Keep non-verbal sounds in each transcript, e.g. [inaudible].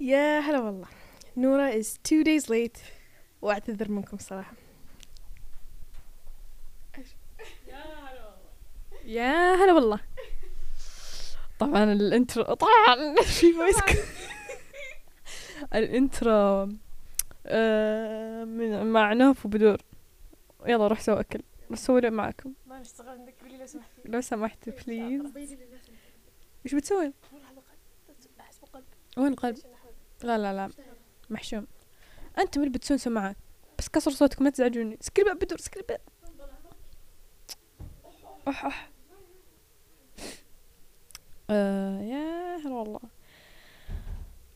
يا هلا والله. نورا is two days late. وأعتذر منكم صراحة. يا هلا والله. طبعا ال intro طبعا [laughs] في voice ال intro آه، من مع نوف وبدور. يلا روح سوي أكل. بسوي معاكم. ما نشتغل عندك قولي لو سمحتي لو سمحت please بيني للناس إيش بتسوي؟ احس بقلب وين القلب؟ لا لا لا. محشوم. أنتم اللي بتسوون سماعات. بس قصروا صوتكم ما تزعجوني. سكري بدور سكري أح أح. آه يا هلا والله.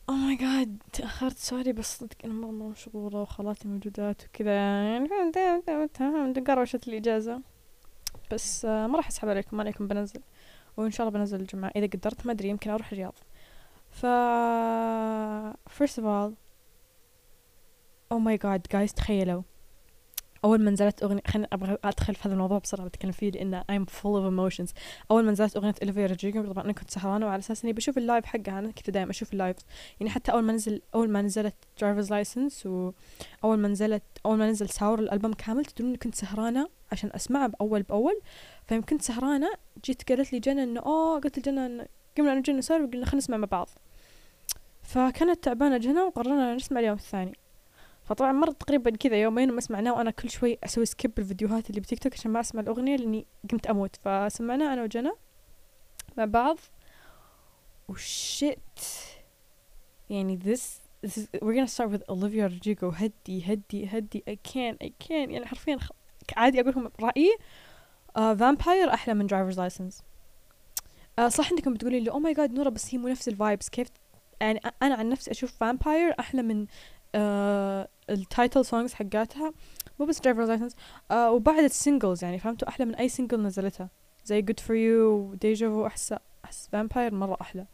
oh my god تأخرت sorry بس صدق أنا مرة مرة مشغولة وخالاتي موجودات وكذا. يعني قروشت الإجازة. بس آه ما راح أسحب عليكم عليكم بنزل. وإن شاء الله بنزل الجمعة. إذا قدرت ما أدري يمكن أروح الرياض. ف first of all oh my god guys تخيلوا. أول ما نزلت أغنية خليني أبغى أدخل في هذا الموضوع بسرعة بتكلم فيه لأن I'm full of emotions. أول ما نزلت أغنية Olivia Rodrigo طبعا أنا كنت سهرانة وعلى أساس إني بشوف ال live حقها أنا كذا دائما أشوف ال live يعني حتى أول ما نزل أول ما نزلت driver's license وأول ما نزلت أول ما نزل Sour الألبوم كامل تدرون كنت سهرانة عشان أسمعه بأول بأول. فيوم كنت سهرانة جيت قالت لي جنى إنه أوه قلت لجنى قمنا أنا وجنى نسولف قلنا خلينا نسمع مع بعض. فكانت تعبانة جنى وقررنا نسمع اليوم الثاني. فطبعا مر تقريبا كذا يومين وما سمعناه وأنا كل شوي أسوي skip الفيديوهات اللي بتيك توك عشان ما أسمع الأغنية لأني قمت أموت. فسمعناه أنا وجنى مع بعض. و shit يعني this, this is, we're gonna start with Olivia Rodrigo. هدي هدي هدي. I can't I can't. يعني حرفيا. عادي أقول لكم رأيي. Uh, Vampire أحلى من Driver's License. Uh, صح انكم بتقولي لي oh my god نورا بس هي مو نفس ال vibes كيف يعني أنا عن نفسي أشوف Vampire أحلى من uh, ال title songs حقاتها. مو بس driver's license آه وبعد ال singles يعني فهمتوا؟ أحلى من أي single نزلتها. زي good for you و deja vu أحس أحس Vampire مرة أحلى.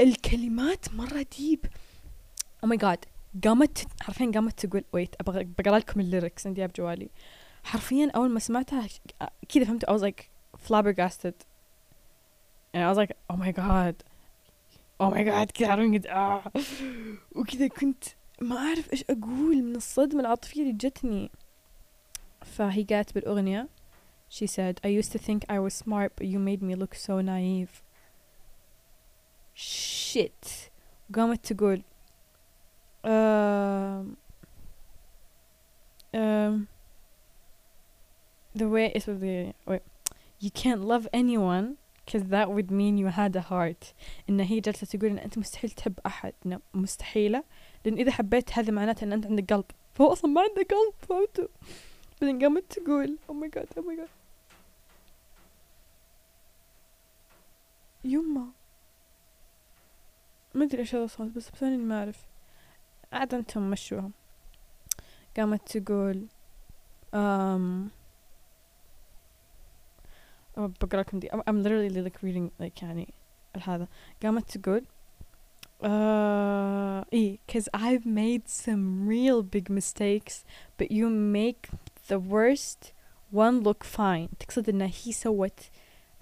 الكلمات مرة deep oh my god قامت حرفيا قامت تقول wait أبغى بقرأ لكم ال lyrics عندي بجوالي. حرفيا أول ما سمعتها كذا فهمت I was like flabbergasted. يعني I was like oh my god. oh my god كذا عرفت آه. وكذا كنت ما أعرف إيش أقول من الصدمة العاطفية اللي جتني فهي قالت بالأغنية she said I used to think I was smart but you made me look so naive shit قامت تقول um, um, the way it was the wait you can't love anyone because that would mean you had a heart إن هي جالسة تقول إن أنت مستحيل تحب أحد. إنه مستحيلة. لأن إذا حبيت هذا معناته إن أنت عندك قلب. فهو أصلا ما عنده قلب فهمتوا؟ بعدين قامت تقول oh my god oh my god. يما. ما أدري إيش هذا الصوت بس بثاني ما أعرف. عاد أنتم مشوها قامت تقول um, بقرا لكم دي. I'm literally like reading like يعني هذا قامت تقول uh, إيه cause I've made some real big mistakes but you make the worst one look fine تقصد إن هي سوت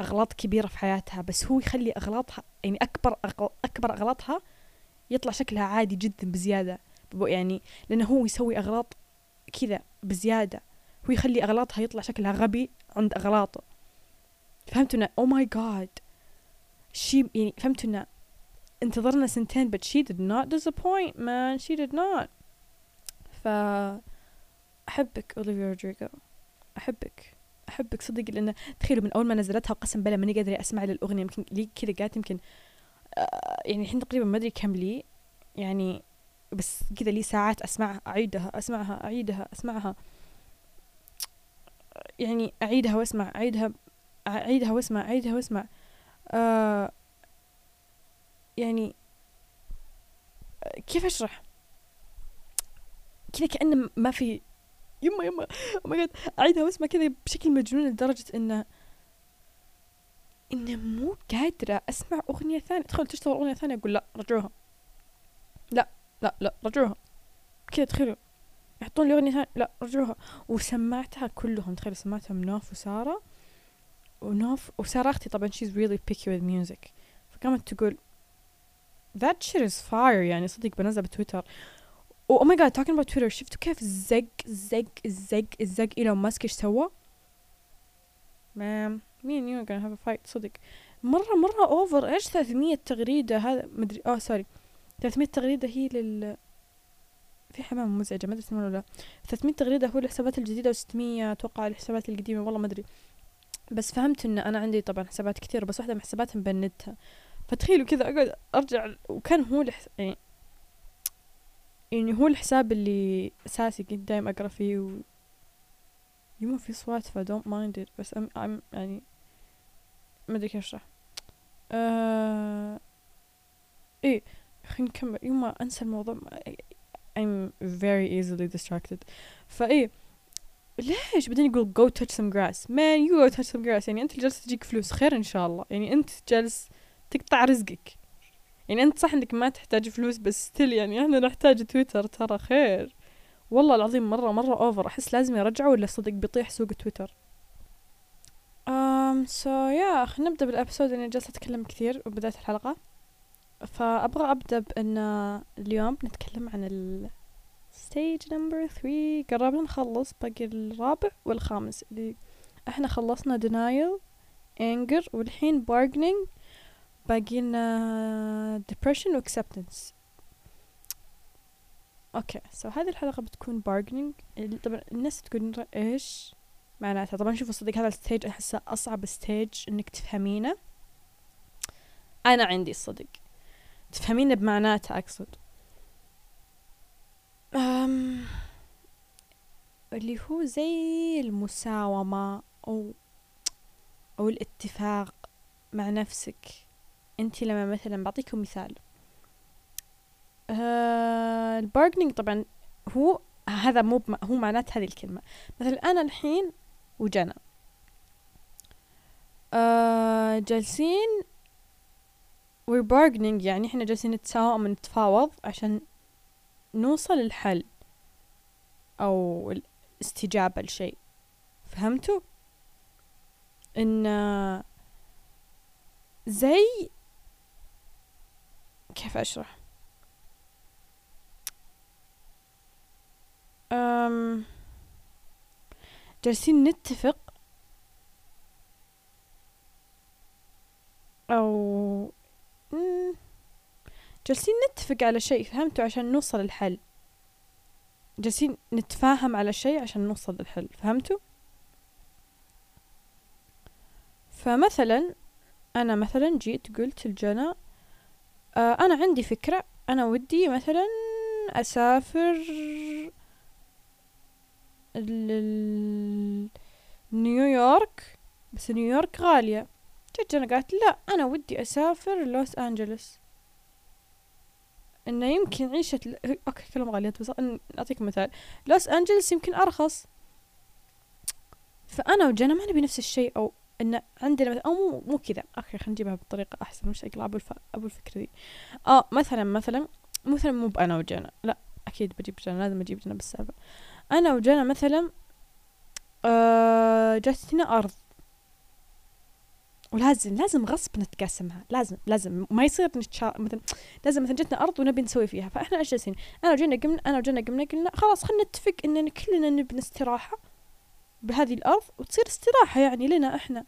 أغلاط كبيرة في حياتها بس هو يخلي أغلاطها يعني أكبر أكبر أغلاطها يطلع شكلها عادي جدا بزيادة. يعني لأنه هو يسوي أغلاط كذا بزيادة. هو يخلي أغلاطها يطلع شكلها غبي عند أغلاطه. فهمتوا إنه oh my god. شي يعني فهمتوا إنه انتظرنا سنتين but she did not disappoint man. She did not. ف أحبك أوليفيا رودريغو. أحبك. أحبك صدق لأن تخيلوا من أول ما نزلتها وقسم بالله ماني قادرة أسمع للأغنية. يمكن لي كذا قالت يمكن آه يعني الحين تقريبا ما أدري كم لي. يعني بس كذا لي ساعات أسمعها أعيدها أسمعها أعيدها أسمعها. يعني أعيدها وأسمع أعيدها. أعيدها وأسمع أعيدها وأسمع آه يعني كيف أشرح؟ كذا كأنه ما في يما يما ما قد اعيدها واسمع كذا بشكل مجنون لدرجة انه انه مو قادرة أسمع أغنية ثانية. تدخل تشتغل أغنية ثانية أقول لا رجعوها. لا لا لا رجعوها. كذا تخيلوا. يحطون لي أغنية ثانية لا رجعوها. وسمعتها كلهم. تخيلوا سمعتها نوف وسارة. ونوف وسارة أختي طبعا she's really picky with music. فقامت تقول that shit is fire. يعني صدق بنزل بتويتر. oh my god talking about تويتر شفتوا كيف زق زق زق زق إيلون ماسك إيش سوى؟ man me and you are gonna have a fight. صدق. مرة مرة over إيش؟ 300 تغريدة. هذا مدري آه sorry 300 تغريدة هي لل في حمام مزعجة ما تسمعون ولا لا. 300 تغريدة هو الحسابات الجديدة و600 أتوقع الحسابات القديمة والله ما أدري. بس فهمت إن أنا عندي طبعا حسابات كثير بس واحدة من حساباتها مبندتها فتخيلوا كذا أقعد أرجع وكان هو الحس... يعني يعني هو الحساب اللي أساسي كنت دايم أقرأ فيه و يما في صوت ف don't mind it بس I'm, I'm يعني ما أدري كيف أشرح. آه... إيه خلينا نكمل. يما أنسى الموضوع I'm very easily distracted. فإيه ليش؟ بعدين يقول go touch some grass. Man you go touch some grass. يعني اللي جالس تجيك فلوس. خير إن شاء الله. يعني أنت جالس تقطع رزقك. يعني أنت صح إنك ما تحتاج فلوس بس still يعني إحنا نحتاج تويتر. ترى خير. والله العظيم مرة مرة over أحس لازم يرجعوا ولا صدق بيطيح سوق تويتر؟ Um, so yeah خلينا نبدأ بال episode أنا جالسة أتكلم كثير وبداية الحلقة. فأبغى أبدأ بأن اليوم بنتكلم عن stage number 3 قربنا نخلص باقي الرابع والخامس. اللي إحنا خلصنا denial anger والحين bargaining. باقي لنا depression و acceptance أوكي so هذه الحلقة بتكون bargaining. طبعا الناس تقول إيش معناتها؟ طبعا شوفوا صدق هذا ال stage احسه أصعب stage إنك تفهمينه. أنا عندي الصدق تفهمينه بمعناته أقصد. أم اللي هو زي المساومة أو أو الاتفاق مع نفسك. انت لما مثلا بعطيكم مثال. آه البارجنينج طبعا هو هذا مو هو معنات هذه الكلمة. مثلا أنا الحين وجنى. آه جالسين we're bargaining يعني إحنا جالسين نتساوم نتفاوض عشان نوصل الحل أو الاستجابة لشيء فهمتوا؟ إن زي كيف أشرح؟ أم جالسين نتفق أو جالسين نتفق على شيء فهمتوا؟ عشان نوصل الحل. جالسين نتفاهم على شيء عشان نوصل للحل فهمتوا؟ فمثلا أنا مثلا جيت قلت لجنى آه أنا عندي فكرة أنا ودي مثلا أسافر ل- نيويورك بس نيويورك غالية. جت جنى قالت لا أنا ودي أسافر لوس أنجلوس. إنه يمكن عيشة. أوكي كلهم غاليات بس أعطيك مثال. لوس انجلوس يمكن أرخص. فأنا وجنى ما نبي نفس الشيء أو إن عندنا مثلا أو مو مو كذا. أوكي خلينا نجيبها بطريقة أحسن مش اقلع أبو الف... أبو الفكرة دي آه مثلا مثلا مثلا مو بأنا وجنى لا أكيد بجيب جنى لازم أجيب جنى بالسالفة. أنا وجنى مثلا آه جاتنا أرض. ولازم لازم غصب نتقاسمها. لازم لازم ما يصير نتشا مثلا [sniffs] لازم مثلا جتنا أرض ونبي نسوي فيها. فإحنا إيش جالسين؟ أنا وجينا قمنا أنا وجينا قمنا قلنا خلاص خلينا نتفق إننا كلنا نبني استراحه بهذه الأرض وتصير استراحة يعني لنا إحنا.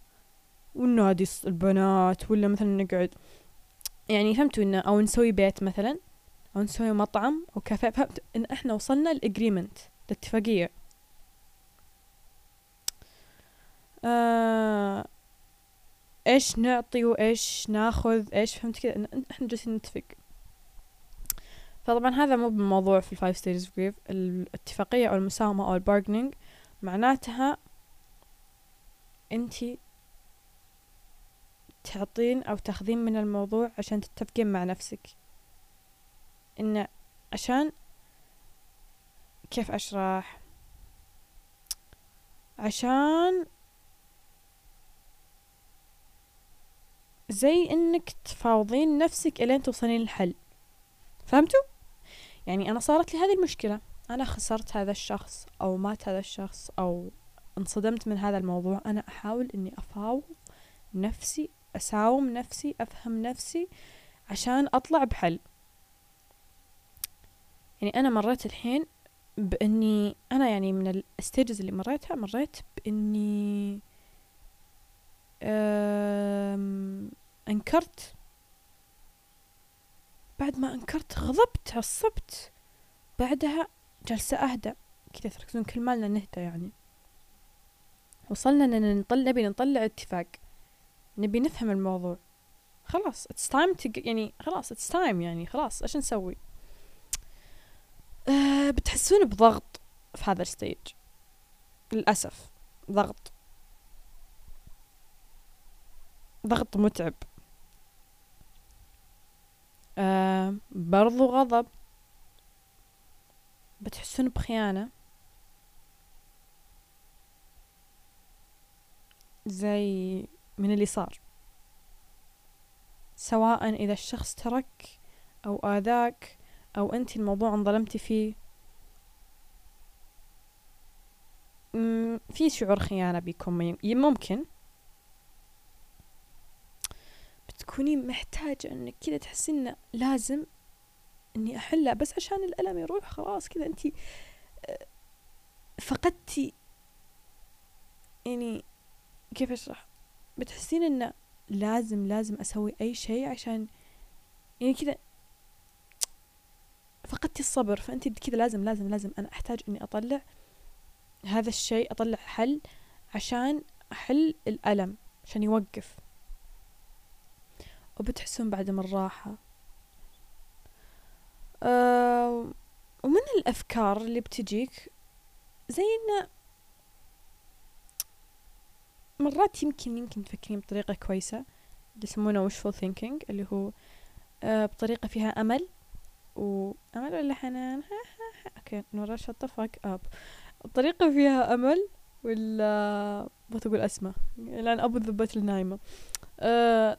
الص- البنات ولا مثلا نقعد يعني فهمتوا انه أو نسوي بيت مثلا أو نسوي مطعم أو كافيه. فهمت إن إحنا وصلنا ال agreement الاتفاقية. آه إيش نعطي وإيش ناخذ إيش فهمت كذا؟ إحنا جالسين نتفق. فطبعا هذا مو بموضوع في ال five stages of grief الاتفاقية أو المساومة أو ال bargaining معناتها انتي تعطين أو تاخذين من الموضوع عشان تتفقين مع نفسك. إن عشان كيف أشرح؟ عشان زي إنك تفاوضين نفسك الين توصلين الحل فهمتوا؟ يعني أنا صارت لي هذه المشكلة. أنا خسرت هذا الشخص أو مات هذا الشخص أو انصدمت من هذا الموضوع. أنا أحاول إني أفاوض نفسي أساوم نفسي أفهم نفسي عشان أطلع بحل. يعني أنا مريت الحين بإني أنا يعني من الستيجز اللي مريتها مريت بإني أم، أنكرت. بعد ما أنكرت غضبت عصبت. بعدها جلسة أهدى كذا تركزون كل مالنا نهدى يعني. وصلنا إننا نطلع نبي نطلع اتفاق. نبي نفهم الموضوع. خلاص it's time to يعني خلاص it's time يعني. خلاص إيش نسوي؟ أه بتحسون بضغط في هذا الستيج للأسف ضغط. ضغط متعب. أه برضو غضب. بتحسون بخيانة. زي من اللي صار. سواء إذا الشخص ترك أو آذاك أو أنت الموضوع انظلمتي فيه. في شعور خيانة بيكون ممكن. بتكوني محتاجة إنك كذا تحسين لازم إني أحلها بس عشان الألم يروح خلاص كذا انت فقدتي يعني كيف أشرح؟ بتحسين انه لازم لازم أسوي أي شيء عشان يعني كذا فقدتي الصبر فانت كذا لازم لازم لازم أنا أحتاج إني أطلع هذا الشيء أطلع حل عشان أحل الألم عشان يوقف. وبتحسون بعد من راحة أه ومن الأفكار اللي بتجيك زي إنه مرات يمكن يمكن تفكرين بطريقة كويسة اللي يسمونه wishful thinking اللي هو أه بطريقة فيها أمل. وأمل ولا حنان؟ أوكي نورا the fuck up. الطريقة فيها أمل ولا بتقول أسمى لأن أبو الذبات النايمة.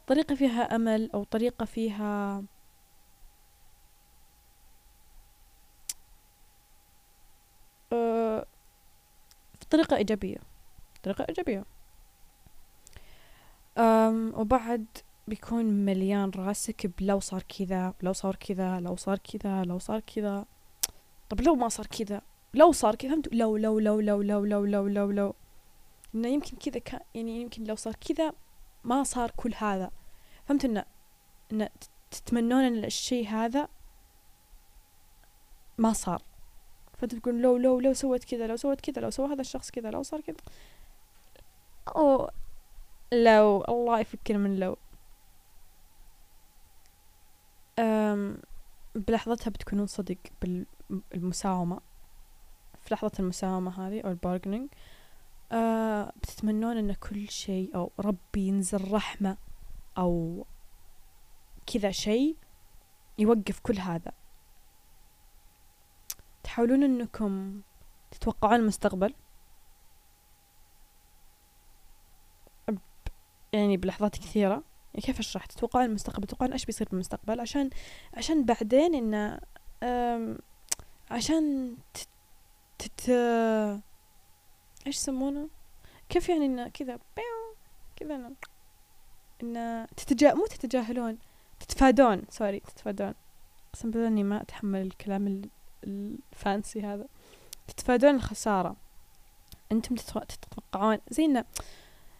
طريقة فيها أمل أو طريقة فيها أه طريقة إيجابية. طريقة إيجابية. أم وبعد بيكون مليان راسك بلو صار كذا لو صار كذا لو صار كذا لو صار كذا. طب لو ما صار كذا لو صار كذا فهمت؟ لو لو لو لو لو لو لو لو لو. إنه يمكن كذا كان يعني يمكن لو صار كذا ما صار كل هذا. فهمت انه انه تتمنون إن الشيء هذا ما صار. فانت تقول لو لو لو سويت كذا لو سويت كذا لو سوى هذا الشخص كذا لو صار كذا. أو لو الله يفكر من لو. أم بلحظتها بتكونون صدق بالمساومة في لحظة المساومة هذه أو البارجنينج. أه بتتمنون أن كل شيء أو ربي ينزل رحمة أو كذا شيء يوقف كل هذا؟ تحاولون أنكم تتوقعون المستقبل؟ يعني بلحظات كثيرة. يعني كيف أشرح؟ تتوقعون المستقبل؟ تتوقعون إيش بيصير بالمستقبل؟ عشان عشان بعدين انه عشان تت, تت إيش يسمونه؟ كيف يعني انه كذا؟ كذا انه انه تتجا مو تتجاهلون تتفادون سوري تتفادون. قسم بالله اني ما أتحمل الكلام الفانسي هذا. تتفادون الخسارة. أنتم تتوقعون زي انه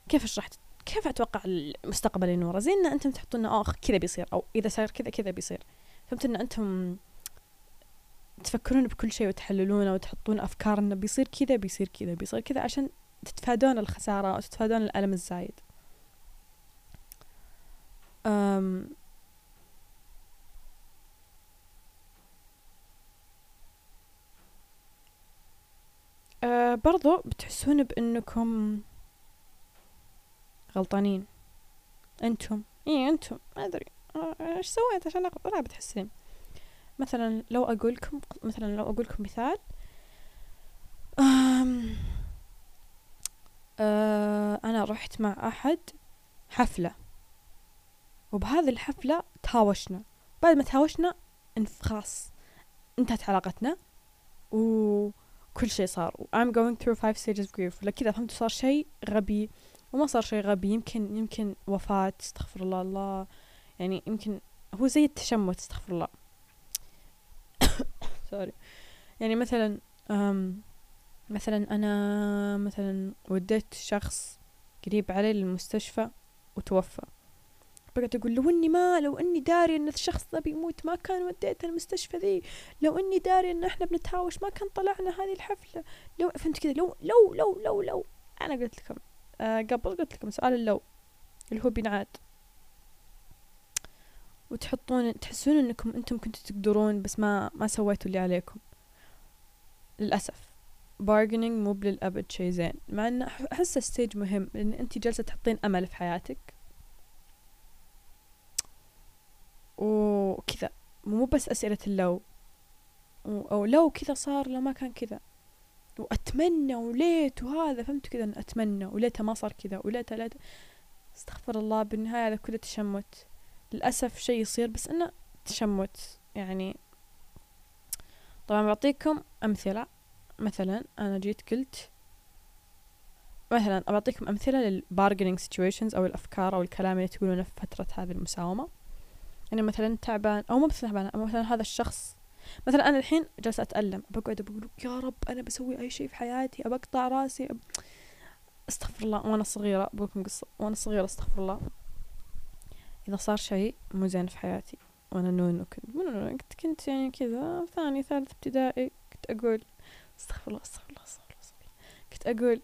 كيف أشرح؟ كيف أتوقع المستقبل نورا زي إن أنتم تحطون آه كذا بيصير أو إذا صار كذا كذا بيصير. فهمت إن أنتم تفكرون بكل شيء وتحللونه وتحطون افكار انه بيصير كذا بيصير كذا بيصير كذا عشان تتفادون الخسارة أو تتفادون الألم الزايد. أم أه برضو بتحسون بأنكم غلطانين. أنتم. إيه أنتم. ما أدري. إيش سويت عشان اغلط أنا بتحسين. مثلا لو أقول لكم مثلا لو أقول لكم مثال أم أه أنا رحت مع أحد حفلة وبهذه الحفلة تهاوشنا. بعد ما تهاوشنا خلاص انتهت علاقتنا وكل شيء صار. I'm going through five stages of grief. كذا فهمت صار شيء غبي وما صار شيء غبي. يمكن يمكن وفاة استغفر الله الله. يعني يمكن هو زي التشمت استغفر الله. سوري. يعني مثلا مثلا أنا مثلا وديت شخص قريب علي للمستشفى وتوفى. بقعد أقول لو إني ما لو إني داري إن الشخص ذا بيموت ما كان وديته المستشفى ذي. لو إني داري إن إحنا بنتهاوش ما كان طلعنا هذه الحفلة. لو فهمت كذا لو لو لو لو لو. أنا قلت لكم آه قبل قلت لكم سؤال اللو اللي هو بينعاد وتحطون تحسون إنكم أنتم كنتوا تقدرون بس ما ما سويتوا اللي عليكم. للأسف. Bargaining مو للابد شيء زين. مع إن احسه stage مهم. لأن انت جالسة تحطين أمل في حياتك. وكذا. مو بس أسئلة اللو. أو لو كذا صار لو ما كان كذا. وأتمنى وليت وهذا فهمت كذا؟ أتمنى وليته ما صار كذا. وليته ليته. استغفر الله بالنهاية هذا كله تشمت. للأسف شيء يصير بس إنه تشمت. يعني طبعا بعطيكم أمثلة. مثلا أنا جيت قلت مثلا أعطيكم أمثلة لل bargaining situations أو الأفكار أو الكلام اللي تقولونه في فترة هذه المساومة. يعني مثلا تعبان أو مو بس تعبان أو مثلا هذا الشخص. مثلا أنا الحين جالسة أتألم بقعد بقول يا رب أنا بسوي أي شيء في حياتي أبى أقطع رأسي أب... أستغفر الله. وأنا صغيرة بقولكم قصة. وأنا صغيرة أستغفر الله. إذا صار شيء مو زين في حياتي. وأنا نونو كنت نونو كنت كنت يعني كذا ثاني ثالث ابتدائي كنت أقول استغفر الله استغفر الله استغفر الله, استغفر الله. كنت أقول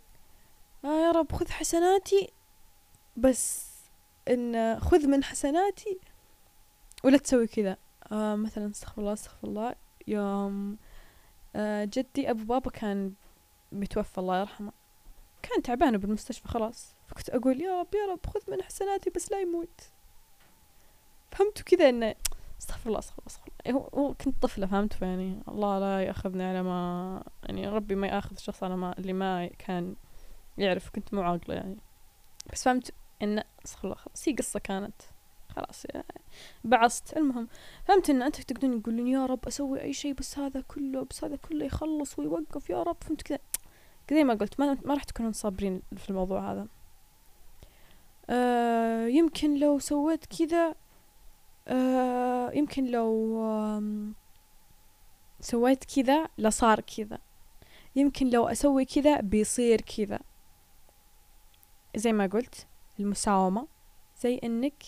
آه يا رب خذ حسناتي بس إن خذ من حسناتي ولا تسوي كذا. آه مثلا استغفر الله استغفر الله. يوم آه جدي أبو بابا كان متوفى الله يرحمه. كان تعبان بالمستشفى خلاص. فكنت أقول يا رب يا رب خذ من حسناتي بس لا يموت. فهمتوا كذا إنه استغفر الله استغفر الله استغفر الله. هو كنت طفلة فهمت فيعني الله لا يأخذني على ما يعني ربي ما يأخذ الشخص على ما اللي ما كان يعرف كنت مو عاقلة يعني. بس فهمت ان استغفر الله خلاص هي قصة كانت. خلاص يعني بعصت. المهم فهمت إن انت تقدرون تقولون يا رب أسوي أي شيء بس هذا كله بس هذا كله يخلص ويوقف يا رب. فهمت كذا؟ زي ما قلت. ما, ما راح تكونون صابرين في الموضوع هذا. آه يمكن لو سويت كذا آه يمكن لو سويت كذا لصار كذا. يمكن لو أسوي كذا بيصير كذا. زي ما قلت المساومة. زي إنك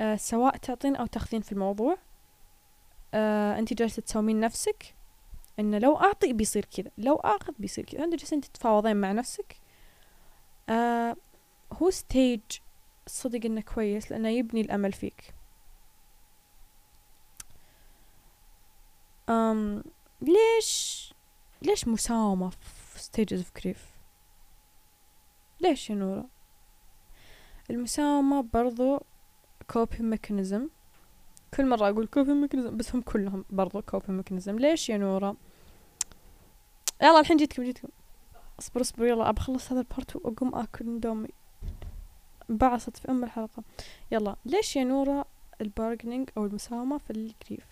آه سواء تعطين أو تاخذين في الموضوع آه أنت جالسة تساومين نفسك. إنه لو أعطي بيصير كذا. لو آخذ بيصير كذا. أنت جالسة تتفاوضين مع نفسك. هو ستيج صدق إنه كويس لأنه يبني الأمل فيك. أم ليش ليش مساومة في stages of grief ليش يا نورة؟ المساومة برضو coping mechanism. كل مرة أقول coping mechanism بس هم كلهم برضو coping mechanism. ليش يا نورة؟ يلا الحين جيتكم جيتكم اصبر اصبر يلا أبى أخلص هذا ال part وأقوم آكل ندومي بعصت في أم الحلقة. يلا ليش يا نورة ال bargaining أو المساومة في ال grief؟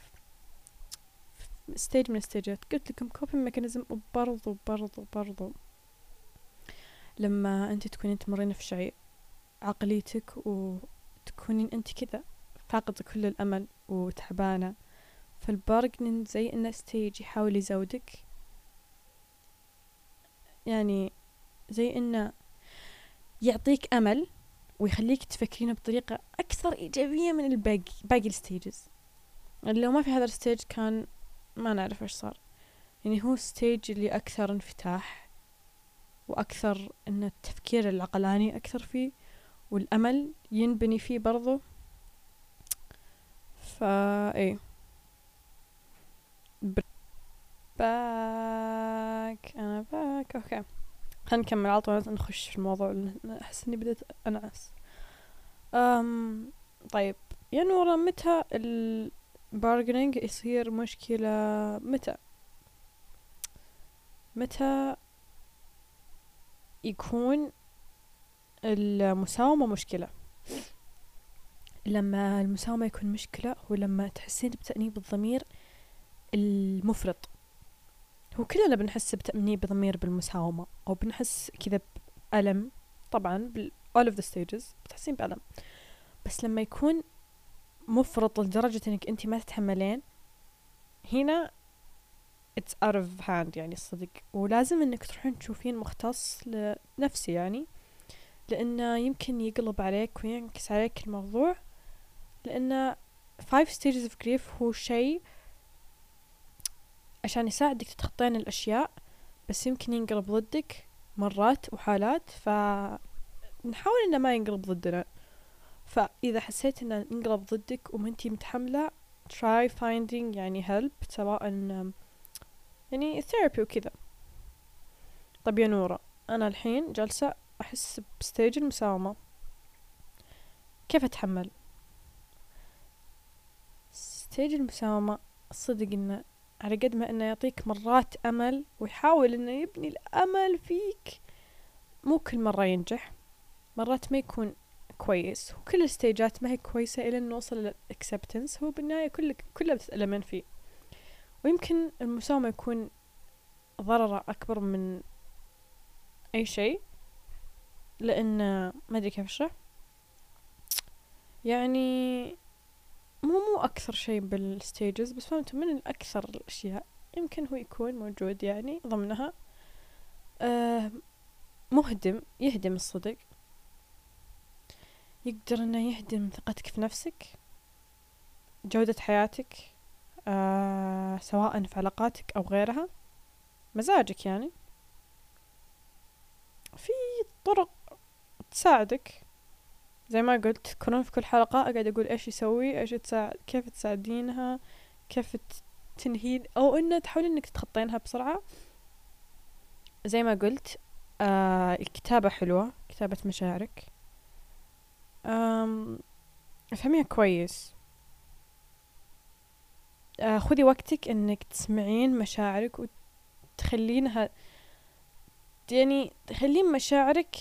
stage من الستيجات. قلت لكم coping mechanism وبرضو برضو برضو. لما أنت تكونين تمرين في شيء عقليتك وتكونين أنت كذا فاقدة كل الأمل وتعبانة. فال bargaining زي إنه stage يحاول يزودك. يعني زي إنه يعطيك أمل ويخليك تفكرين بطريقة أكثر إيجابية من الباقي باقي ال stages لو ما في هذا ال stage كان ما نعرف إيش صار. يعني هو stage اللي أكثر انفتاح وأكثر إن التفكير العقلاني أكثر فيه والأمل ينبني فيه برضو. فا إيه. back أنا back okay خلينا نكمل على طول نخش في الموضوع أحس إني بديت أنعس. أم طيب يا نورا متى البارجنينج يصير مشكلة؟ متى؟ متى يكون المساومة مشكلة؟ لما المساومة يكون مشكلة هو لما تحسين بتأنيب الضمير المفرط. هو كلنا بنحس بتأنيب ضمير بالمساومة أو بنحس كذا بألم. طبعا بال all of the stages بتحسين بألم. بس لما يكون مفرط لدرجة إنك أنت ما تتحملين هنا it's out of hand يعني الصدق. ولازم إنك تروحين تشوفين مختص لنفسي يعني لأنه يمكن يقلب عليك وينكس عليك الموضوع لأن five stages of grief هو شيء عشان يساعدك تتخطين الأشياء بس يمكن ينقلب ضدك مرات وحالات فنحاول إنه ما ينقلب ضدنا. فإذا حسيت إنه ينقلب ضدك وما انتي متحملة try finding يعني help سواء يعني therapy وكذا. طب يا نورة أنا الحين جالسة أحس ب stage المساومة. كيف أتحمل؟ stage المساومة الصدق إنه على قد ما إنه يعطيك مرات أمل ويحاول إنه يبني الأمل فيك. مو كل مرة ينجح مرات ما يكون كويس وكل الستيجات ما هي كويسة إلى نوصل للأكسبتنس هو بالنهاية كل كلها بتتألمين فيه. ويمكن المساومة يكون ضرره أكبر من أي شيء لأن ما أدري كيف أشرح. يعني مو مو أكثر شيء بالستيجز بس فهمت من الأكثر الأشياء يمكن هو يكون موجود يعني ضمنها آه مهدم يهدم الصدق. يقدر إنه يهدم ثقتك في نفسك جودة حياتك آه سواء في علاقاتك أو غيرها. مزاجك يعني. في طرق تساعدك. زي ما قلت تكونون في كل حلقة أقعد أقول إيش يسوي إيش تساعد كيف تساعدينها كيف تنهين أو إنه تحاولين إنك تخطينها بسرعة. زي ما قلت آه الكتابة حلوة كتابة مشاعرك. افهميها كويس. آه خذي وقتك إنك تسمعين مشاعرك وتخلينها يعني تخلين مشاعرك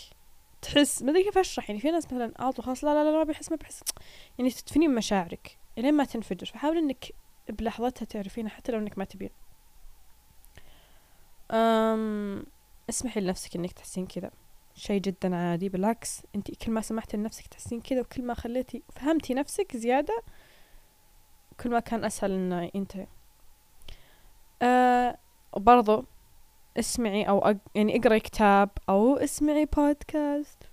تحس ما أدري كيف أشرح يعني في ناس مثلا اعطوا خلاص لا لا لا ما بيحس ما بيحس. يعني تدفنين مشاعرك إلين ما تنفجر. فحاول إنك بلحظتها تعرفينها حتى لو إنك ما تبين. أم اسمحي لنفسك إنك تحسين كذا. شيء جدا عادي بالعكس أنت كل ما سمحتي لنفسك تحسين كذا وكل ما خليتي فهمتي نفسك زيادة كل ما كان أسهل إنه ينتهي أه وبرضو اسمعي أو أق... يعني اقرأي كتاب أو اسمعي بودكاست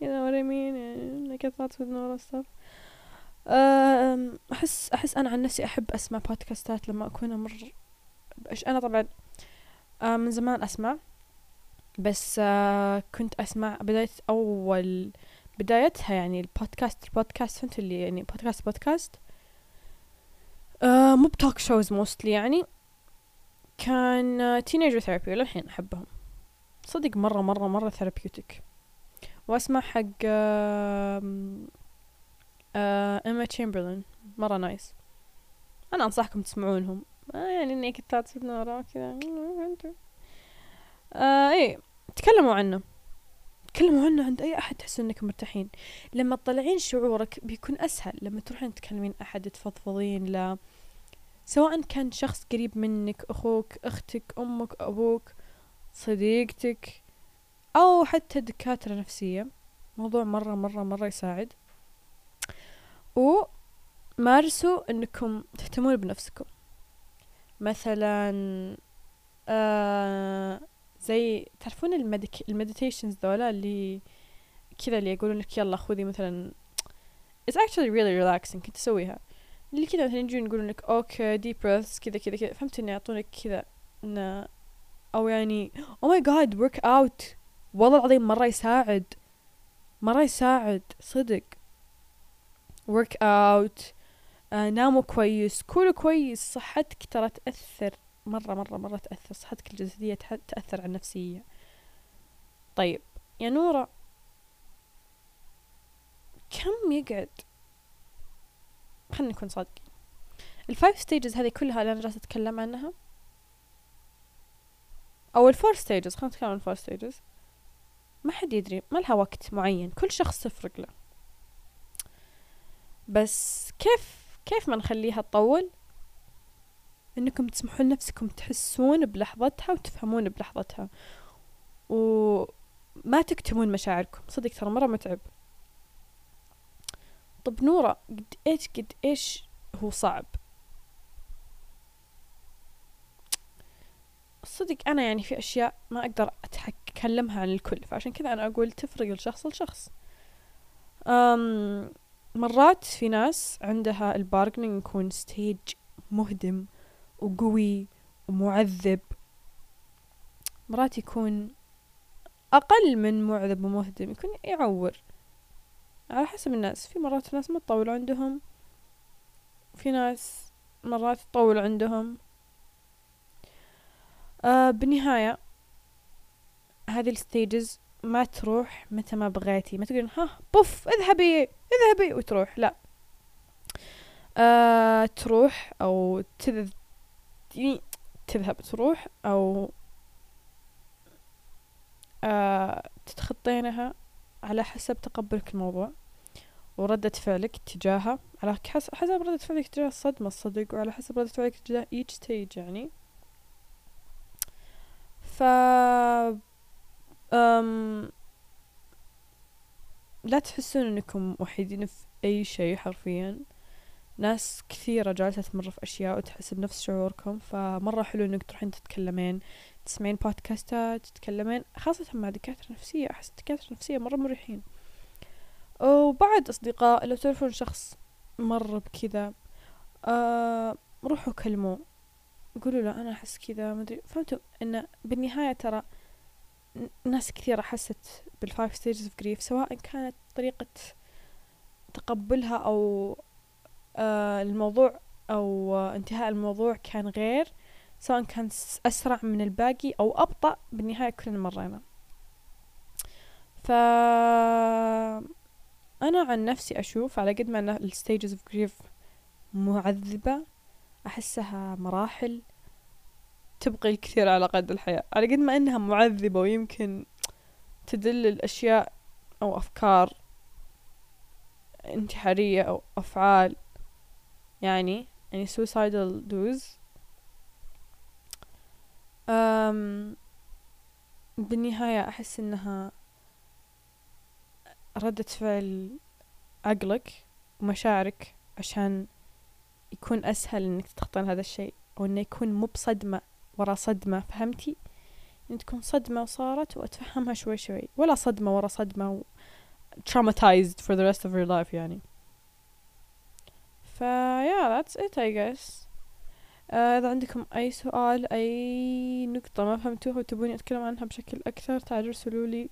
you know what I mean? يعني like thoughts with no stuff. أحس أحس أنا عن نفسي أحب أسمع بودكاستات لما أكون أمر إيش أنا طبعا من زمان أسمع. بس آه كنت أسمع بداية أول بدايتها يعني البودكاست البودكاست فهمت اللي يعني بودكاست بودكاست آه مو ب talk shows mostly يعني. كان Teenager Therapy للحين أحبهم. صدق مرة مرة مرة therapeutic وأسمع حق آه آه Emma Chamberlain مرة nice أنا أنصحكم تسمعونهم. آه يعني Naked Thoughts نورا كذا آه إيه تكلموا عنه. تكلموا عنه عند أي أحد تحسوا إنكم مرتاحين. لما تطلعين شعورك بيكون أسهل. لما تروحين تكلمين أحد تفضفضين له. سواء كان شخص قريب منك أخوك أختك أمك أبوك صديقتك أو حتى دكاترة نفسية. موضوع مرة مرة مرة يساعد. ومارسوا إنكم تهتمون بنفسكم. مثلا آه زي تعرفون ال medi ال meditations ذولا اللي كذا اللي يقولون لك يلا خذي مثلا it's actually really relaxing كنت تسويها اللي كذا مثلا يجون يقولون لك okay deep breaths كذا كذا كذا. فهمت انه يعطونك كذا إنه أو يعني oh my god work out. والله العظيم مرة يساعد مرة يساعد صدق. Work out. آه ناموا كويس كلوا كويس صحتك ترى تأثر. مرة مرة مرة تأثر صحتك الجسدية تأثر على النفسية. طيب يا نورة كم يقعد؟ خلينا نكون صادقين. ال five stages هذه كلها اللي أنا جالسة أتكلم عنها. أو ال four stages خلينا نتكلم عن ال four stages ما حد يدري ما لها وقت معين كل شخص تفرق له. بس كيف كيف ما نخليها تطول؟ إنكم تسمحون لنفسكم تحسون بلحظتها وتفهمون بلحظتها. وما تكتمون مشاعركم. صدق ترى مرة متعب. طب نورة قد إيش قد إيش هو صعب. صدق أنا يعني في أشياء ما أقدر أتكلمها عن الكل فعشان كذا أنا أقول تفرق الشخص لشخص. أم مرات في ناس عندها ال bargaining يكون stage مهدم وقوي ومعذب. مرات يكون أقل من معذب ومهدم يكون يعور. على حسب الناس. في مرات ناس ما تطول عندهم في ناس مرات تطول عندهم. آه بالنهاية هذه الستيجز ما تروح متى ما بغيتي. ما تقولين ها بوف اذهبي اذهبي وتروح. لا. آه تروح أو تذ يعني تذهب تروح أو آه تتخطينها. على حسب تقبلك الموضوع وردة فعلك تجاهها. على حسب ردة فعلك تجاه الصدمة الصدق وعلى حسب ردة فعلك تجاه each stage يعني. ف أم... لا تحسون إنكم وحيدين في أي شيء حرفيا. ناس كثيرة جالسة تمر في أشياء وتحس بنفس شعوركم فمرة حلو إنك تروحين تتكلمين تسمعين بودكاستات تتكلمين خاصة مع دكاترة نفسية أحس دكاترة نفسية مرة مريحين. وبعد أصدقاء لو تعرفون شخص مر بكذا آه روحوا كلموه. قولوا له أنا أحس كذا مدري فهمتوا؟ إن بالنهاية ترى ناس كثيرة حست بال five stages of grief سواء كانت طريقة تقبلها أو الموضوع أو آه انتهاء الموضوع كان غير سواء كان أسرع من الباقي أو أبطأ بالنهاية كلنا مرينا. ف أنا عن نفسي أشوف على قد ما أن ال stages of grief معذبة أحسها مراحل تبقي الكثير على قد الحياة. على قد ما أنها معذبة ويمكن تدل الأشياء أو أفكار انتحارية أو أفعال يعني يعني suicidal thoughts أم بالنهاية أحس إنها ردة فعل عقلك ومشاعرك عشان يكون أسهل إنك تتخطين هذا الشيء أو إنه يكون مو بصدمة ورا صدمة فهمتي؟ إن تكون صدمة وصارت وأتفهمها شوي شوي ولا صدمة ورا صدمة و traumatized for the rest of your life يعني ف yeah that's it I guess. آه إذا عندكم أي سؤال أي نقطة ما فهمتوها وتبوني أتكلم عنها بشكل أكثر تعالوا ارسلوا لي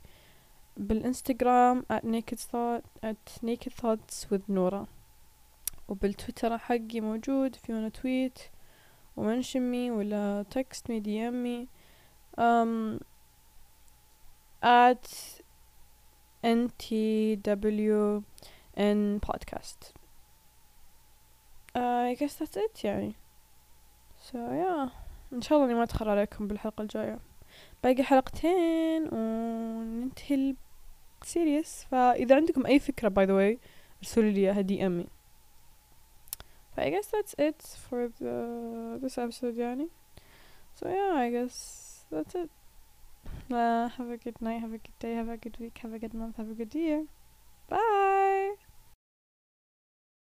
بالإنستغرام at naked thought at naked thoughts with نورا وبالتويتر حقي موجود you wanna tweet ومنشن مي ولا text me DM me. um, at NTWN podcast. Uh, I guess that's it يعني so yeah إن شاء الله إني ما أتأخر عليكم بالحلقة الجاية باقي حلقتين وننتهي السيريس فإذا عندكم أي فكرة by the way ارسلوا لي إياها دي أمي ف I guess that's it for the this episode يعني so yeah I guess that's it uh, have a good night have a good day have a good week have a good month have a good year bye